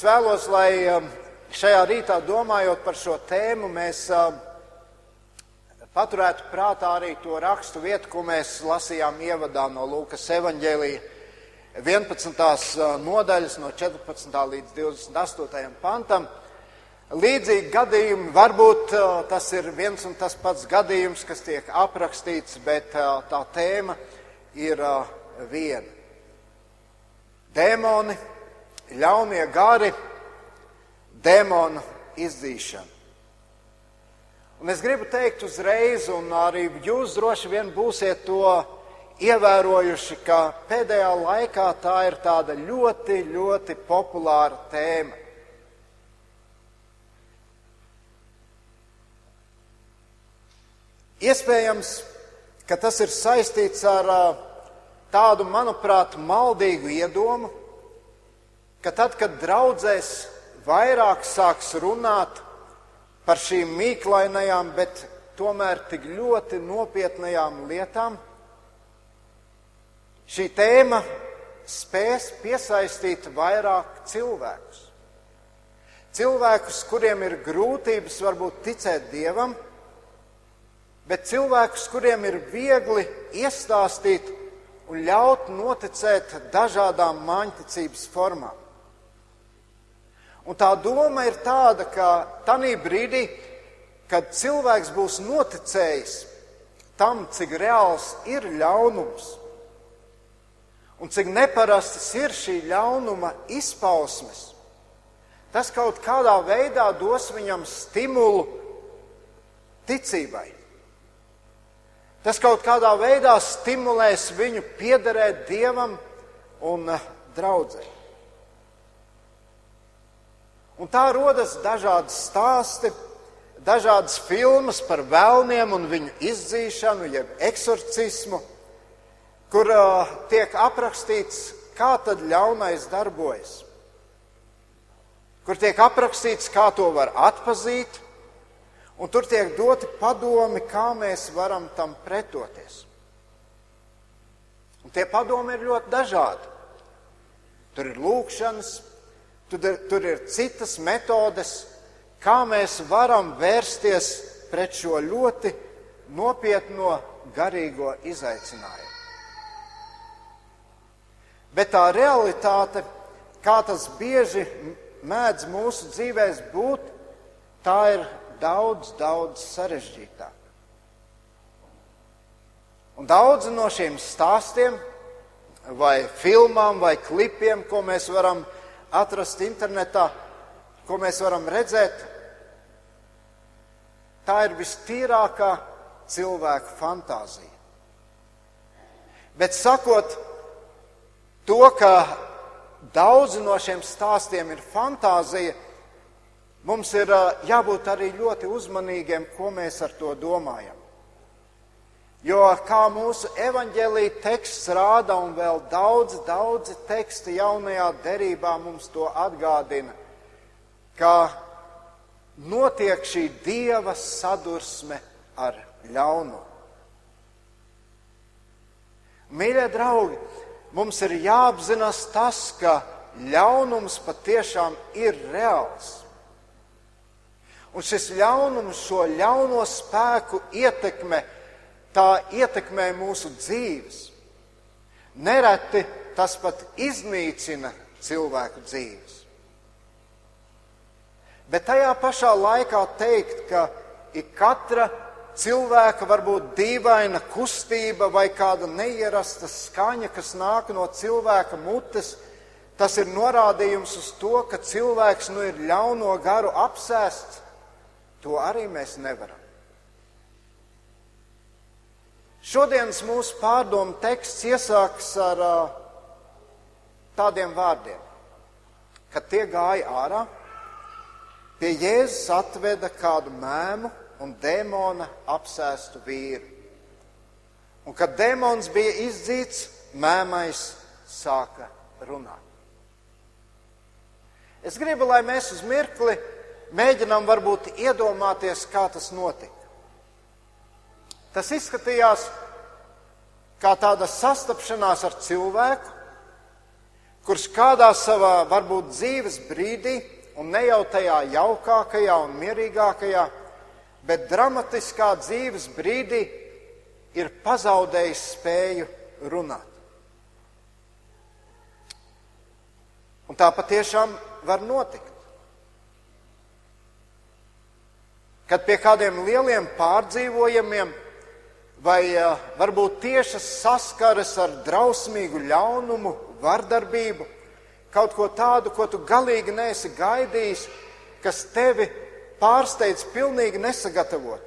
Es vēlos, lai um, šajā rītā domājot par šo tēmu, mēs um, paturētu prātā arī to rakstu vietu, ko mēs lasījām ievadā no Lūkas evaņģēlīja 11. Uh, nodaļas no 14. līdz 28. pantam. Līdzīgi gadījumi, varbūt uh, tas ir viens un tas pats gadījums, kas tiek aprakstīts, bet uh, tā tēma ir viena. Dēmoni, ļaunie gari, demonu izdzīšana. Un es gribu teikt uzreiz, un arī jūs droši vien būsiet to ievērojuši, ka pēdējā laikā tā ir tāda ļoti, ļoti populāra tēma. Iespējams, ka tas ir saistīts ar tādu, manuprāt, maldīgu iedomu, ka tad, kad draudzēs vairāk sāks runāt par šīm mīklainajām, bet tomēr tik ļoti nopietnajām lietām, šī tēma spēs piesaistīt vairāk cilvēkus. Cilvēkus, kuriem ir grūtības varbūt ticēt Dievam, bet cilvēkus, kuriem ir viegli iestāstīt un ļaut noticēt dažādām māņticības formām. Un tā doma ir tāda, ka tajā brīdī, kad cilvēks būs noticējis tam, cik reāls ir ļaunums un cik neparastas ir šī ļaunuma izpausmes, tas kaut kādā veidā dos viņam stimulu ticībai. Tas kaut kādā veidā stimulēs viņu piederēt dievam un draudzēji. Un tā rodas dažādi stāsti, dažādas filmas par vēlniem un viņu izdzīšanu, jeb eksorcismu, kur uh, tiek aprakstīts, kā tad ļaunais darbojas. Kur tiek aprakstīts, kā to var atpazīt, un tur tiek doti padomi, kā mēs varam tam pretoties. Un tie padomi ir ļoti dažādi. Tur ir lūkšanas, Tur, tur ir citas metodes, kā mēs varam vērsties pret šo ļoti nopietno garīgo izaicinājumu. Bet tā realitāte, kā tas bieži mēdz mūsu dzīvēs būt, tā ir daudz, daudz sarežģītāka. Un daudzi no šiem stāstiem, vai filmām, vai klipiem, ko mēs varam izdarīt, atrast internetā, ko mēs varam redzēt, tā ir vistīrākā cilvēka fantāzija. Bet sakot to, ka daudzi no šiem stāstiem ir fantāzija, mums ir jābūt arī ļoti uzmanīgiem, ko mēs ar to domājam. Jo kā mūsu evaņģēlīja teksts rāda, un vēl daudz, daudzi teksti jaunajā derībā mums to atgādina, ka notiek šī dieva sadursme ar ļaunumu. Mīļie draugi, mums ir jāapzinās tas, ka ļaunums patiešām ir reāls. Un šis ļaunums, šo ļauno spēku ietekme tā ietekmē mūsu dzīves. Nereti tas pat iznīcina cilvēku dzīves. Bet tajā pašā laikā teikt, ka ik katra cilvēka varbūt dīvaina kustība vai kāda neierasta skaņa, kas nāk no cilvēka mutes, tas ir norādījums uz to, ka cilvēks nu ir ļauno garu apsēsts. To arī mēs nevaram. Šodienas mūsu pārdomu teksts iesāks ar uh, tādiem vārdiem, kad tie gāja ārā, pie Jēzus atveda kādu mēmu un dēmona apsēstu vīru. Un kad dēmons bija izdzīts, mēmais sāka runāt. Es gribu, lai mēs uz mirkli mēģinām varbūt iedomāties, kā tas notika. Tas izskatījās kā tāda sastapšanās ar cilvēku, kurš kādā savā varbūt dzīves brīdī, un ne jau tajā jaukākajā un mierīgākajā, bet dramatiskā dzīves brīdī ir pazaudējis spēju runāt. Un tā patiešām var notikt. Kad pie kādiem lieliem pārdzīvojumiem vai varbūt tiešas saskares ar drausmīgu ļaunumu, vardarbību, kaut ko tādu, ko tu galīgi neesi gaidījis, kas tevi pārsteidz pilnīgi nesagatavot.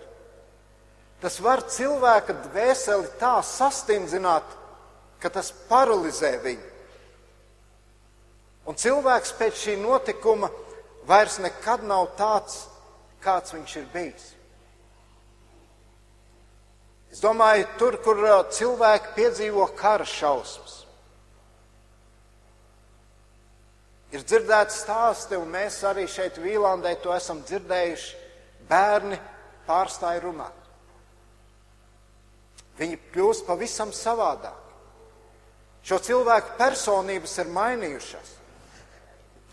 Tas var cilvēka dvēseli tā sastingzināt, ka tas paralizē viņu. Un cilvēks pēc šī notikuma vairs nekad nav tāds, kāds viņš ir bijis. Domāju, tur, kur uh, cilvēki piedzīvo kara šausmas, ir dzirdēts stāsti, un mēs arī šeit Vīlandē to esam dzirdējuši. Bērni pārstāja runāt. Viņi kļūst pavisam savādāk. Šo cilvēku personības ir mainījušās.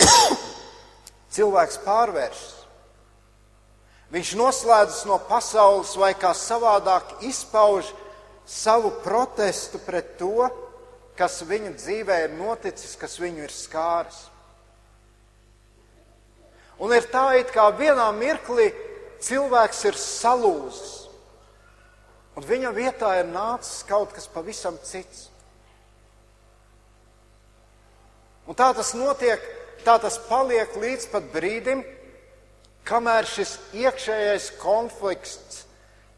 cilvēks pārvēršas. Viņš noslēdzas no pasaules vai kā savādāk izpauž savu protestu pret to, kas viņa dzīvē ir noticis, kas viņu ir skāris. Un ir tā, it kā vienā mirklī cilvēks ir salūzis, un viņa vietā ir nācis kaut kas pavisam cits. Un tā tas notiek tā tas paliek līdz pat brīdim, kamēr šis iekšējais konflikts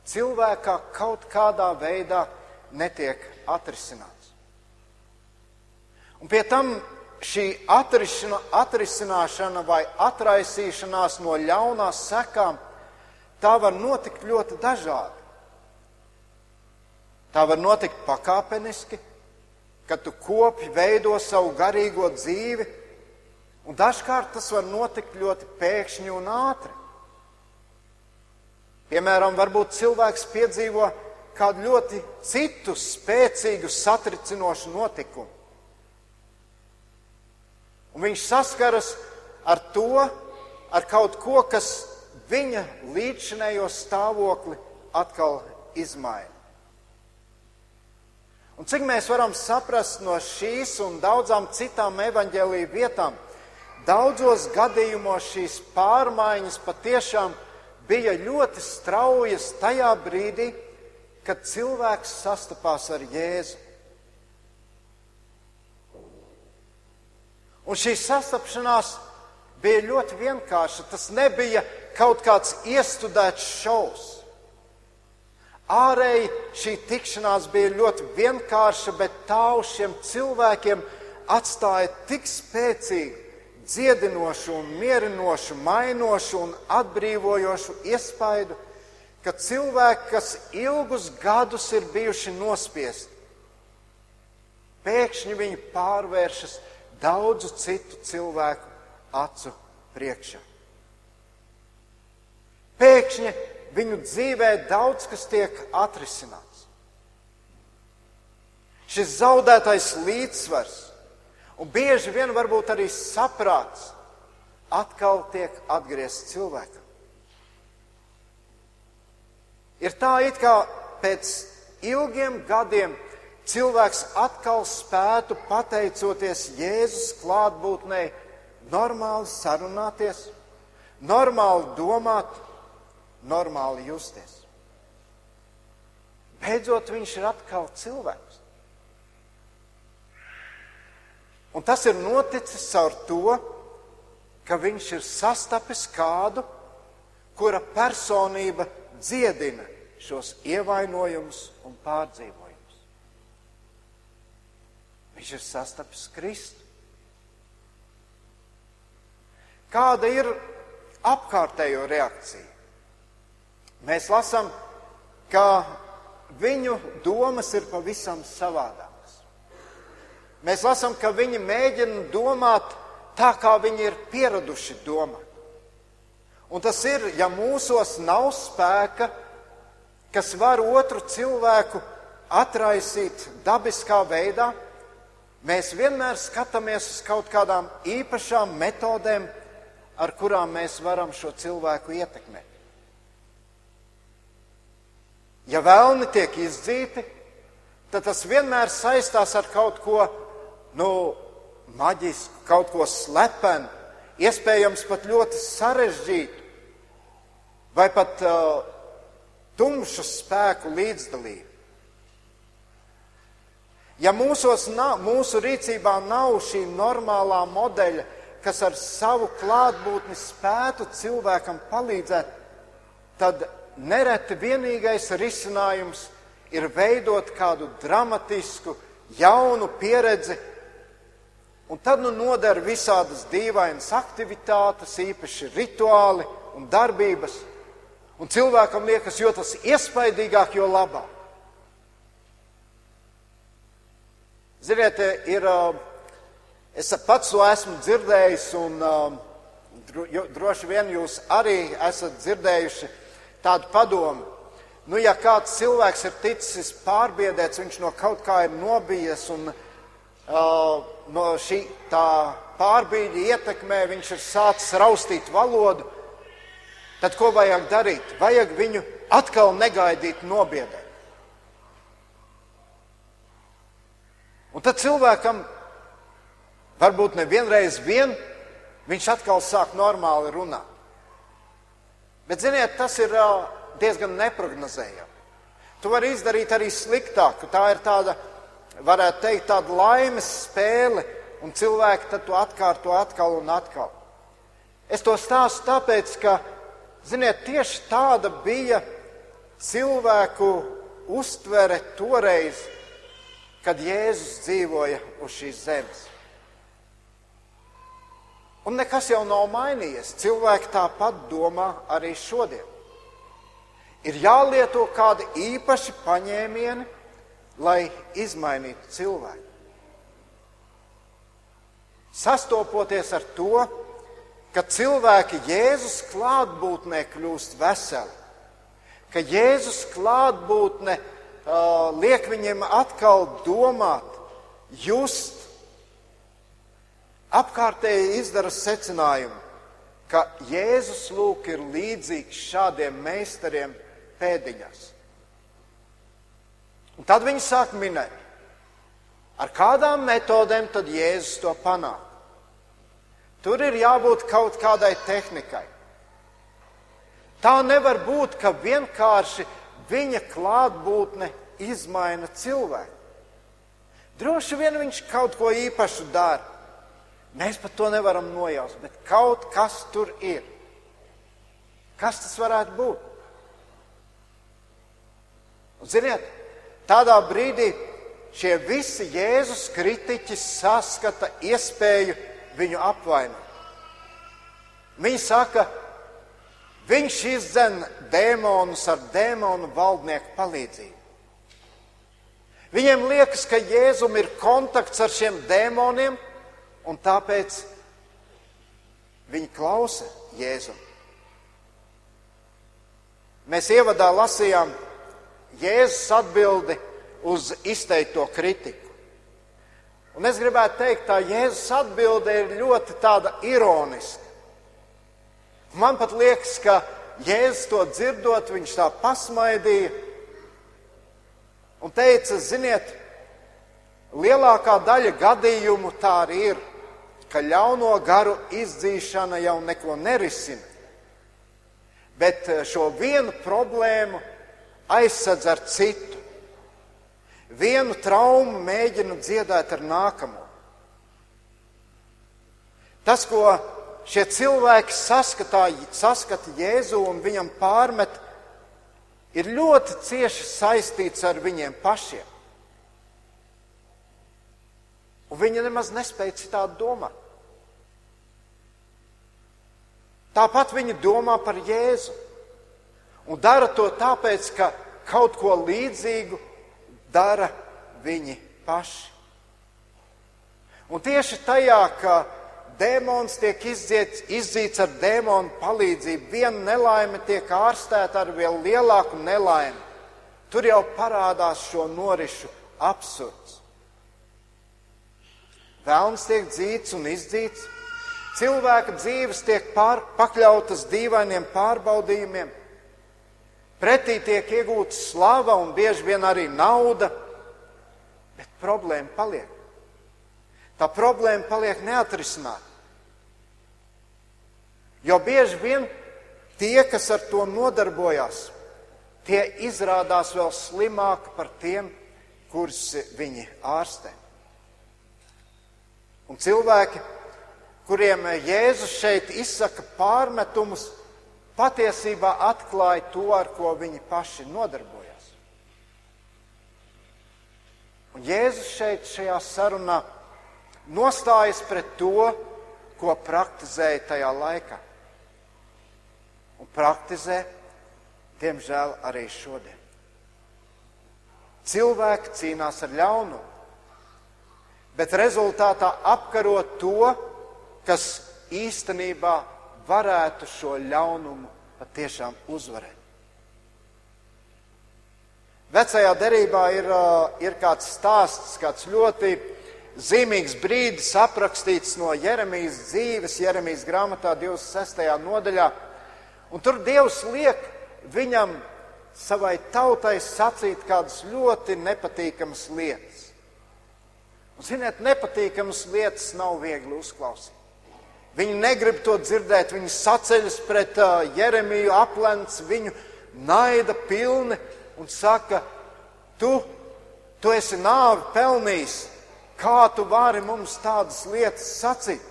cilvēkā kaut kādā veidā netiek atrisināts. Un pie tam šī atrisina, atrisināšana vai atraisīšanās no ļaunās sekām, tā var notikt ļoti dažādi. Tā var notikt pakāpeniski, kad tu kopi veido savu garīgo dzīvi Un dažkārt tas var notikt ļoti pēkšņi un ātri. Piemēram, varbūt cilvēks piedzīvo kādu ļoti citu spēcīgu, satricinošu notikumu. Un viņš saskaras ar to, ar kaut ko, kas viņa līdzšinējo stāvokli atkal izmaina. Un cik mēs varam saprast no šīs un daudzām citām evaņģēlīju vietām, Daudzos gadījumos šīs pārmaiņas patiešām bija ļoti straujas tajā brīdī, kad cilvēks sastapās ar Jēzu. Un šī sastapšanās bija ļoti vienkārša. Tas nebija kaut kāds iestudēts šovs. Ārēji šī tikšanās bija ļoti vienkārša, bet tā uz šiem cilvēkiem atstāja tik spēcīgu dziedinošu, un mierinošu, mainošu un atbrīvojošu iespaidu, ka cilvēki, kas ilgus gadus ir bijuši nospiesti, pēkšņi viņi pārvēršas daudzu citu cilvēku acu priekšā. Pēkšņi viņu dzīvē daudz kas tiek atrisināts. Šis zaudētais līdzsvars Un bieži vien varbūt arī saprāts atkal tiek atgriezts cilvēkam. Ir tā, it kā pēc ilgiem gadiem cilvēks atkal spētu, pateicoties Jēzus klātbūtnei, normāli sarunāties, normāli domāt, normāli justies. Beidzot, viņš ir atkal cilvēks. Un tas ir noticis caur to, ka viņš ir sastapis kādu, kura personība dziedina šos ievainojumus un pārdzīvojumus. Viņš ir sastapis Kristu. Kāda ir apkārtējo reakcija? Mēs lasām, ka viņu domas ir pavisam savādāk. Mēs lasām, ka viņi mēģina domāt tā, kā viņi ir pieraduši domāt. Un tas ir, ja mūsos nav spēka, kas var otru cilvēku atraisīt dabiskā veidā, Mēs vienmēr skatāmies uz kaut kādām īpašām metodēm, ar kurām mēs varam šo cilvēku ietekmēt. Ja vēlni tiek izdzīti, tad tas vienmēr saistās ar kaut ko nu, maģisku, kaut ko slepenu, iespējams pat ļoti sarežģītu, vai pat uh, tumšu spēku līdzdalību. Ja mūsos nav, mūsu rīcībā nav šī normālā modeļa, kas ar savu klātbūtni spētu cilvēkam palīdzēt, tad nereti vienīgais risinājums ir veidot kādu dramatisku, jaunu pieredzi, un tad nu noder visādas dīvainas aktivitātes, īpaši rituāli un darbības, un cilvēkam liekas, jo tas iespaidīgāk, jo labāk. Ziniet, ir, es pats to esmu dzirdējis, un droši vien jūs arī esat dzirdējuši tādu padomu. Nu, ja kāds cilvēks ir ticis pārbiedēts, viņš no kaut kā ir nobijies un uh, no šī pārbīļa ietekmē viņš ir sācis raustīt valodu, tad ko vajag darīt? Vajag viņu atkal negaidīt nobiedēt. Un tad cilvēkam varbūt nevienreiz vien viņš atkal sāk normāli runāt. Bet, ziniet, tas ir diezgan neprognozējami. Tu vari izdarīt arī sliktāk. Tā ir tāda, varētu teikt, tāda laimes spēle, un cilvēki to atkārto atkal un atkal. Es to stāstu tāpēc, ka, ziniet, tieši tāda bija cilvēku uztvere toreiz kad Jēzus dzīvoja uz šīs zemes. Un nekas jau nav mainījies. Cilvēki tāpat domā arī šodien. Ir jālieto kādi īpaši paņēmieni, lai izmainītu cilvēku. Sastopoties ar to, ka cilvēki Jēzus klātbūtnē kļūst veseli, ka Jēzus klātbūtne uh, liek viņiem atkal domāt, just, apkārtēji izdara secinājumu, ka Jēzus lūk ir līdzīgs šādiem meistariem pēdiņās. Un tad viņi sāk minēt, ar kādām metodēm tad Jēzus to panāk. Tur ir jābūt kaut kādai tehnikai. Tā nevar būt, ka vienkārši viņa klātbūtne izmaina cilvēku. Droši vien viņš kaut ko īpašu dara. Mēs pat to nevaram nojaust, bet kaut kas tur ir. Kas tas varētu būt? Un, ziniet, tādā brīdī šie visi Jēzus kritiķi saskata iespēju viņu apvainot. Viņi saka, Viņš izdzen dēmonus ar dēmonu valdnieku palīdzību. Viņiem liekas, ka Jēzum ir kontakts ar šiem dēmoniem, un tāpēc viņi klausa Jēzum. Mēs ievadā lasījām Jēzus atbildi uz izteikto kritiku. Un es gribētu teikt, tā Jēzus atbilde ir ļoti tāda ironiska. Man pat liekas, ka Jēzus to dzirdot, viņš tā pasmaidīja un teica, ziniet, lielākā daļa gadījumu tā arī ir, ka ļauno garu izdzīšana jau neko nerisina. Bet eh, šo vienu problēmu aizsadz ar citu. Vienu traumu mēģina dziedāt ar nākamo. Tas, ko šie cilvēki saskatā, saskata Jēzu un viņam pārmet, ir ļoti cieši saistīts ar viņiem pašiem. Un viņi nemaz nespēja citādi domāt. Tāpat viņi domā par Jēzu. Un dara to tāpēc, ka kaut ko līdzīgu dara viņi paši. Un tieši tajā, ka Dēmons tiek izdziets, izdzīts ar dēmonu palīdzību. Viena nelaime tiek ārstēta ar vēl lielāku nelaimi. Tur jau parādās šo norišu absurds. Vēlns tiek dzīts un izdzīts, cilvēka dzīves tiek pār, pakļautas dīvainiem pārbaudījumiem, pretī tiek iegūta slava un bieži vien arī nauda, bet problēma paliek. Tā problēma paliek neatrisināta. Jo bieži vien tie, kas ar to nodarbojās, tie izrādās vēl slimāki par tiem, kurus viņi ārstē. Un cilvēki, kuriem Jēzus šeit izsaka pārmetumus, patiesībā atklāja to, ar ko viņi paši nodarbojas. Un Jēzus šeit šajā sarunā nostājas pret to, ko praktizēja tajā laikā. Un praktizē, diemžēl, arī šodien. Cilvēki cīnās ar ļaunumu, bet rezultātā apkarot to, kas īstenībā varētu šo ļaunumu patiešām uzvarēt. Vecajā derībā ir, ir kāds stāsts, kāds ļoti zīmīgs brīdis aprakstīts no Jeremijas dzīves, Jeremijas grāmatā 26. nodaļā. Un tur Dievs liek viņam savai tautai sacīt kādas ļoti nepatīkamas lietas. Un, ziniet, nepatīkamas lietas nav viegli uzklausīt. Viņi negrib to dzirdēt, viņi saceļas pret uh, Jeremiju, aplens viņu naida pilni un saka, tu, tu esi nāvi pelnījis, kā tu vari mums tādas lietas sacīt?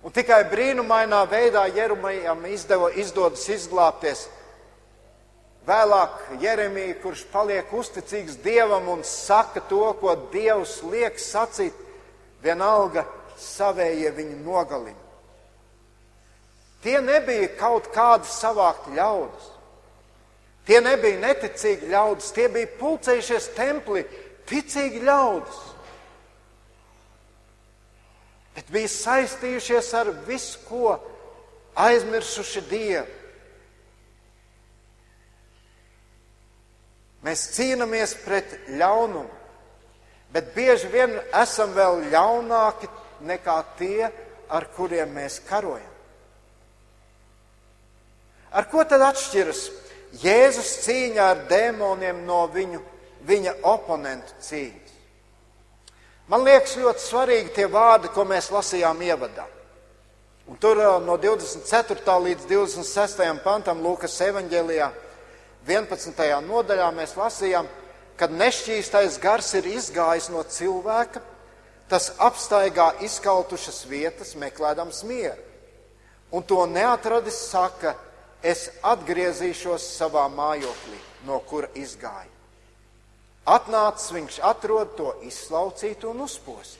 Un tikai brīnumainā veidā Jeremijam izdeva, izdodas izglābties. Vēlāk Jeremija, kurš paliek uzticīgs Dievam un saka to, ko Dievs liek sacīt, vienalga savējie viņu nogalina. Tie nebija kaut kādi savākti ļaudis. Tie nebija neticīgi ļaudis, tie bija pulcējušies templī, ticīgi ļaudis. Bet bija saistījušies ar visu, ko aizmirsuši Dievu. Mēs cīnāmies pret ļaunumu, bet bieži vien esam vēl ļaunāki nekā tie, ar kuriem mēs karojam. Ar ko tad atšķiras Jēzus cīņa ar dēmoniem no viņu, viņa oponentu cīņas? Man liekas ļoti svarīgi tie vārdi, ko mēs lasījām ievadā. Un tur no 24. līdz 26. pantam Lūkas evanģēlijā 11. nodaļā mēs lasījām, kad nešķīstais gars ir izgājis no cilvēka Tas apstaigā izkautušas vietas, meklējams mieru. Un to neatradis, saka, es atgriezīšos savā mājoklī, no kura izgāju. Atnācis viņš atrod to izslaucītu un uzpost.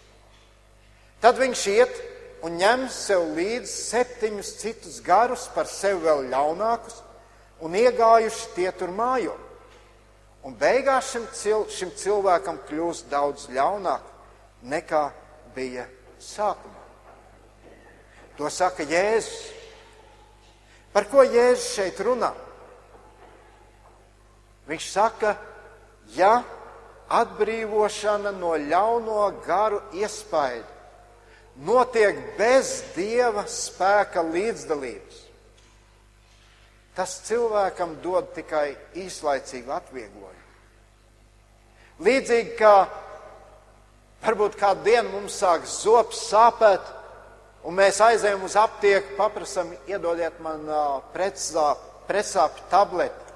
Tad viņš iet un ņem sev līdzi septiņus citus garus, par sevi vēl ļaunākus, un iegājuši tie tur mājo. Un beigās šim, cil šim cilvēkam kļūst daudz ļaunāk, nekā bija sākumā. To saka Jēzus. Par ko Jēzus šeit runā? Viņš saka, ja atbrīvošana no ļauno garu iespaidu notiek bez dieva spēka līdzdalības, tas cilvēkam dod tikai īslaicīgu atvieglojumu. Līdzīgi kā Varbūt kādu dienu mums sāks zops sāpēt, un mēs aizējām uz aptieku, paprasam, iedodiet man pretsāpju tableti.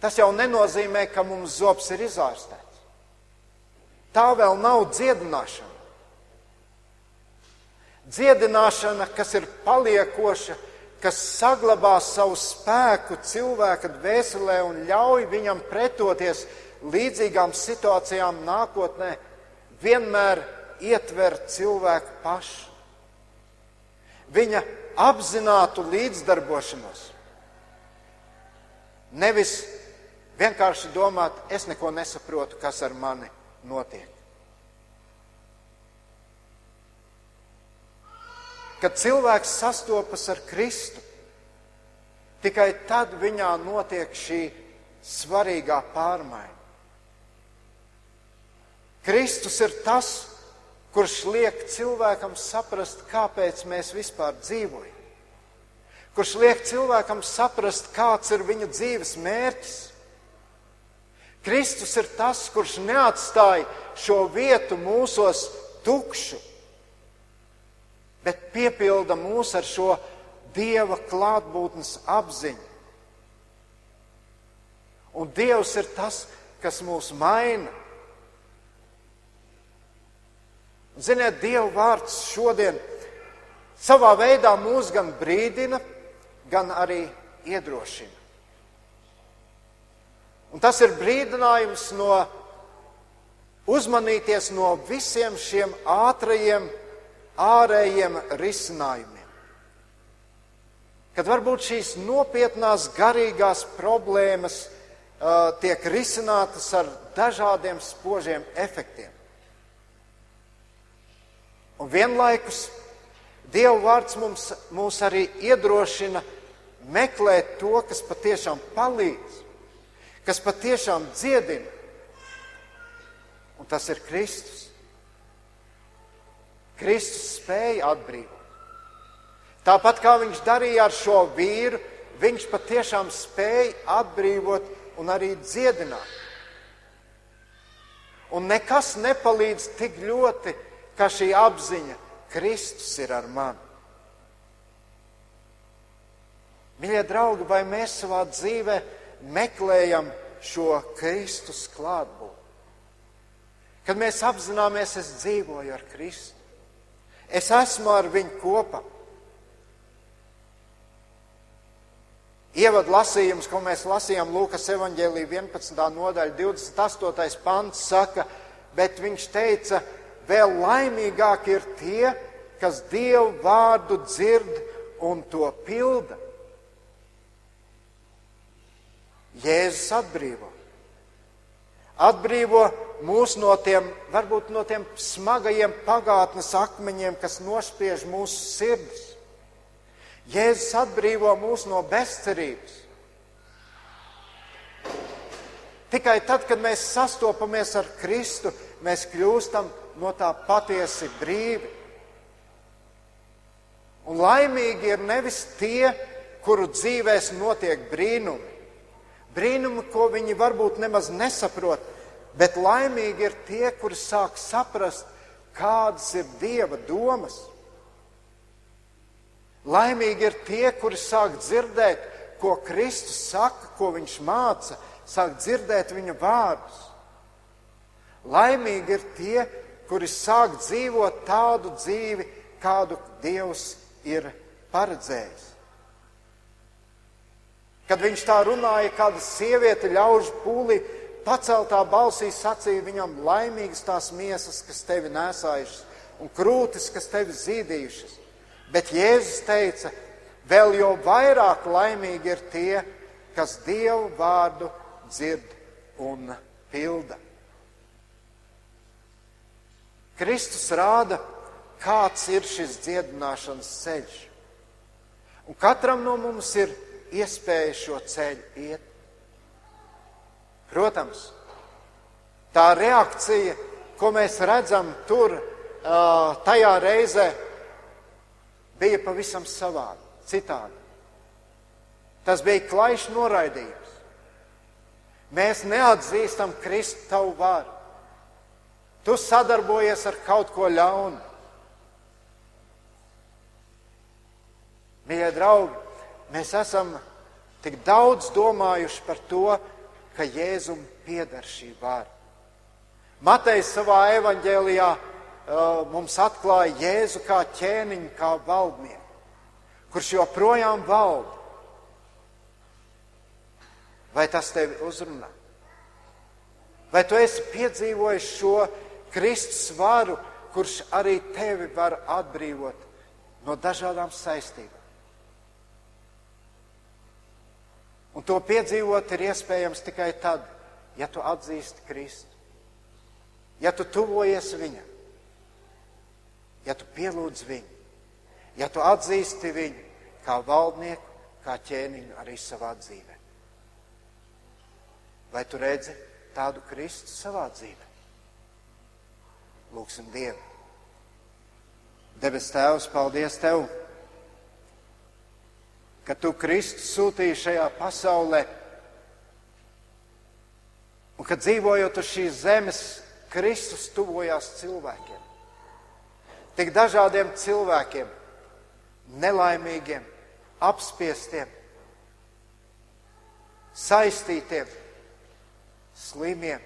Tas jau nenozīmē, ka mums zops ir izārstēts. Tā vēl nav dziedināšana. Dziedināšana, kas ir paliekoša, kas saglabā savu spēku cilvēka dvēselē un ļauj viņam pretoties līdzīgām situācijām nākotnē vienmēr ietver cilvēku pašu. Viņa apzinātu līdzdarbošanos. Nevis vienkārši domāt, es neko nesaprotu, kas ar mani notiek. Kad cilvēks sastopas ar Kristu, tikai tad viņā notiek šī svarīgā pārmaiņa. Kristus ir tas, kurš liek cilvēkam saprast, kāpēc mēs vispār dzīvojam. Kurš liek cilvēkam saprast, kāds ir viņa dzīves mērķis. Kristus ir tas, kurš neatstāja šo vietu mūsos tukšu, bet piepilda mūs ar šo Dieva klātbūtnes apziņu. Un Dievs ir tas, kas mūs maina. Ziniet, Dieva vārds šodien savā veidā mūs gan brīdina, gan arī iedrošina. Un tas ir brīdinājums no uzmanīties no visiem šiem ātrajiem, ārējiem risinājumiem. Kad varbūt šīs nopietnās garīgās problēmas uh, tiek risinātas ar dažādiem spožiem efektiem. Un vienlaikus Dieva vārds mums, mūs arī iedrošina meklēt to, kas patiešām palīdz, kas patiešām dziedina. Un tas ir Kristus. Kristus spēja atbrīvot. Tāpat kā viņš darīja ar šo vīru, viņš patiešām spēja atbrīvot un arī dziedināt. Un nekas nepalīdz tik ļoti, kā šī apziņa, Kristus ir ar mani. Mīļie draugi, vai mēs savā dzīvē meklējam šo Kristus klātbūtni? Kad mēs apzināmies, es dzīvoju ar Kristu, es esmu ar viņu kopā. Ievad lasījums, ko mēs lasījām Lūkas evanģēlī 11. nodaļa 28. pants saka, bet viņš teica, vēl laimīgāk ir tie, kas Dievu vārdu dzird un to pilda. Jēzus atbrīvo. Atbrīvo mūs no tiem, varbūt no tiem smagajiem pagātnes akmeņiem, kas nospiež mūsu sirdis. Jēzus atbrīvo mūs no bezcerības. Tikai tad, kad mēs sastopamies ar Kristu, mēs kļūstam no tā patiesi brīvi. Un laimīgi ir nevis tie, kuru dzīvēs notiek brīnumi. Brīnumi, ko viņi varbūt nemaz nesaprot, bet laimīgi ir tie, kuri sāk saprast, kādas ir Dieva domas. Laimīgi ir tie, kuri sāk dzirdēt, ko Kristus saka, ko viņš māca, sāk dzirdēt viņa vārdus. Laimīgi ir tie, kuri sāk dzīvot tādu dzīvi, kādu Dievs ir paredzējis. Kad viņš tā runāja, kāda sieviete ļaužu pūlī paceltā balsī sacīja viņam laimīgas tās miesas, kas tevi nesājušas, un krūtis, kas tevi zīdījušas. Bet Jēzus teica, vēl jau vairāk laimīgi ir tie, kas Dievu vārdu dzird un pilda. Kristus rāda, kāds ir šis dziedināšanas ceļš. Un katram no mums ir iespēja šo ceļu iet. Protams, tā reakcija, ko mēs redzam tur, tajā reizē, bija pavisam savādi, citādi. Tas bija klajš noraidījums. Mēs neatzīstam Kristu tavu varu. Tu sadarbojies ar kaut ko ļaunu. Mīļie draugi, mēs esam tik daudz domājuši par to, ka Jēzum pieder šī vara. Matejs savā evaņģēlijā Uh, mums atklāja Jēzu kā ķēniņu, kā valdnieku, kurš joprojām valda. Vai tas tevi uzrunā? Vai tu esi piedzīvojis šo Kristus varu, kurš arī tevi var atbrīvot no dažādām saistībām? Un to piedzīvot ir iespējams tikai tad, ja tu atzīsti Kristu, ja tu tuvojies Viņam ja tu pielūdz viņu, ja tu atzīsti viņu kā valdnieku, kā ķēniņu arī savā dzīvē. Vai tu redzi tādu Kristu savā dzīvē? Lūksim Dievu. Debes Tēvs, paldies Tev, ka Tu Kristus sūtīji šajā pasaulē un ka dzīvojot uz šīs zemes, Kristus tuvojās cilvēkiem. Tik dažādiem cilvēkiem, nelaimīgiem, apspiestiem, saistītiem, slimiem.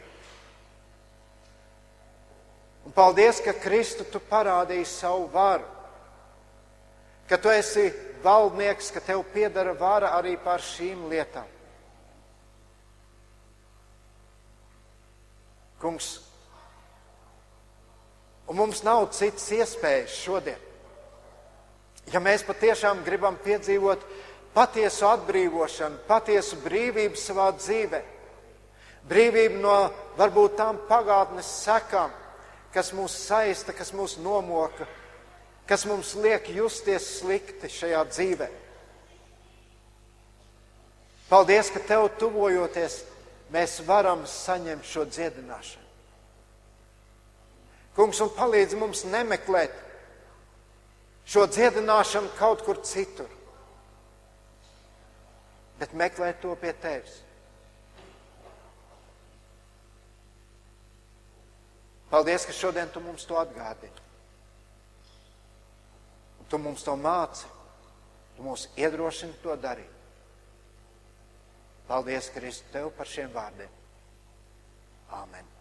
Un paldies, ka Kristu tu parādīji savu varu, ka tu esi valdnieks, ka tev piedara vara arī pār šīm lietām. Kungs, un mums nav citas iespējas šodien. Ja mēs patiešām gribam piedzīvot patiesu atbrīvošanu, patiesu brīvību savā dzīvē, brīvību no varbūt tām pagātnes sekām, kas mūs saista, kas mūs nomoka, kas mums liek justies slikti šajā dzīvē. Paldies, ka tev tuvojoties, mēs varam saņemt šo dziedināšanu. Kungs, un palīdz mums nemeklēt šo dziedināšanu kaut kur citur, bet meklēt to pie tevis. Paldies, ka šodien tu mums to atgādini. Tu mums to māci, tu mūs iedrošini to darīt. Paldies, Kristu, tev par šiem vārdiem. Āmen!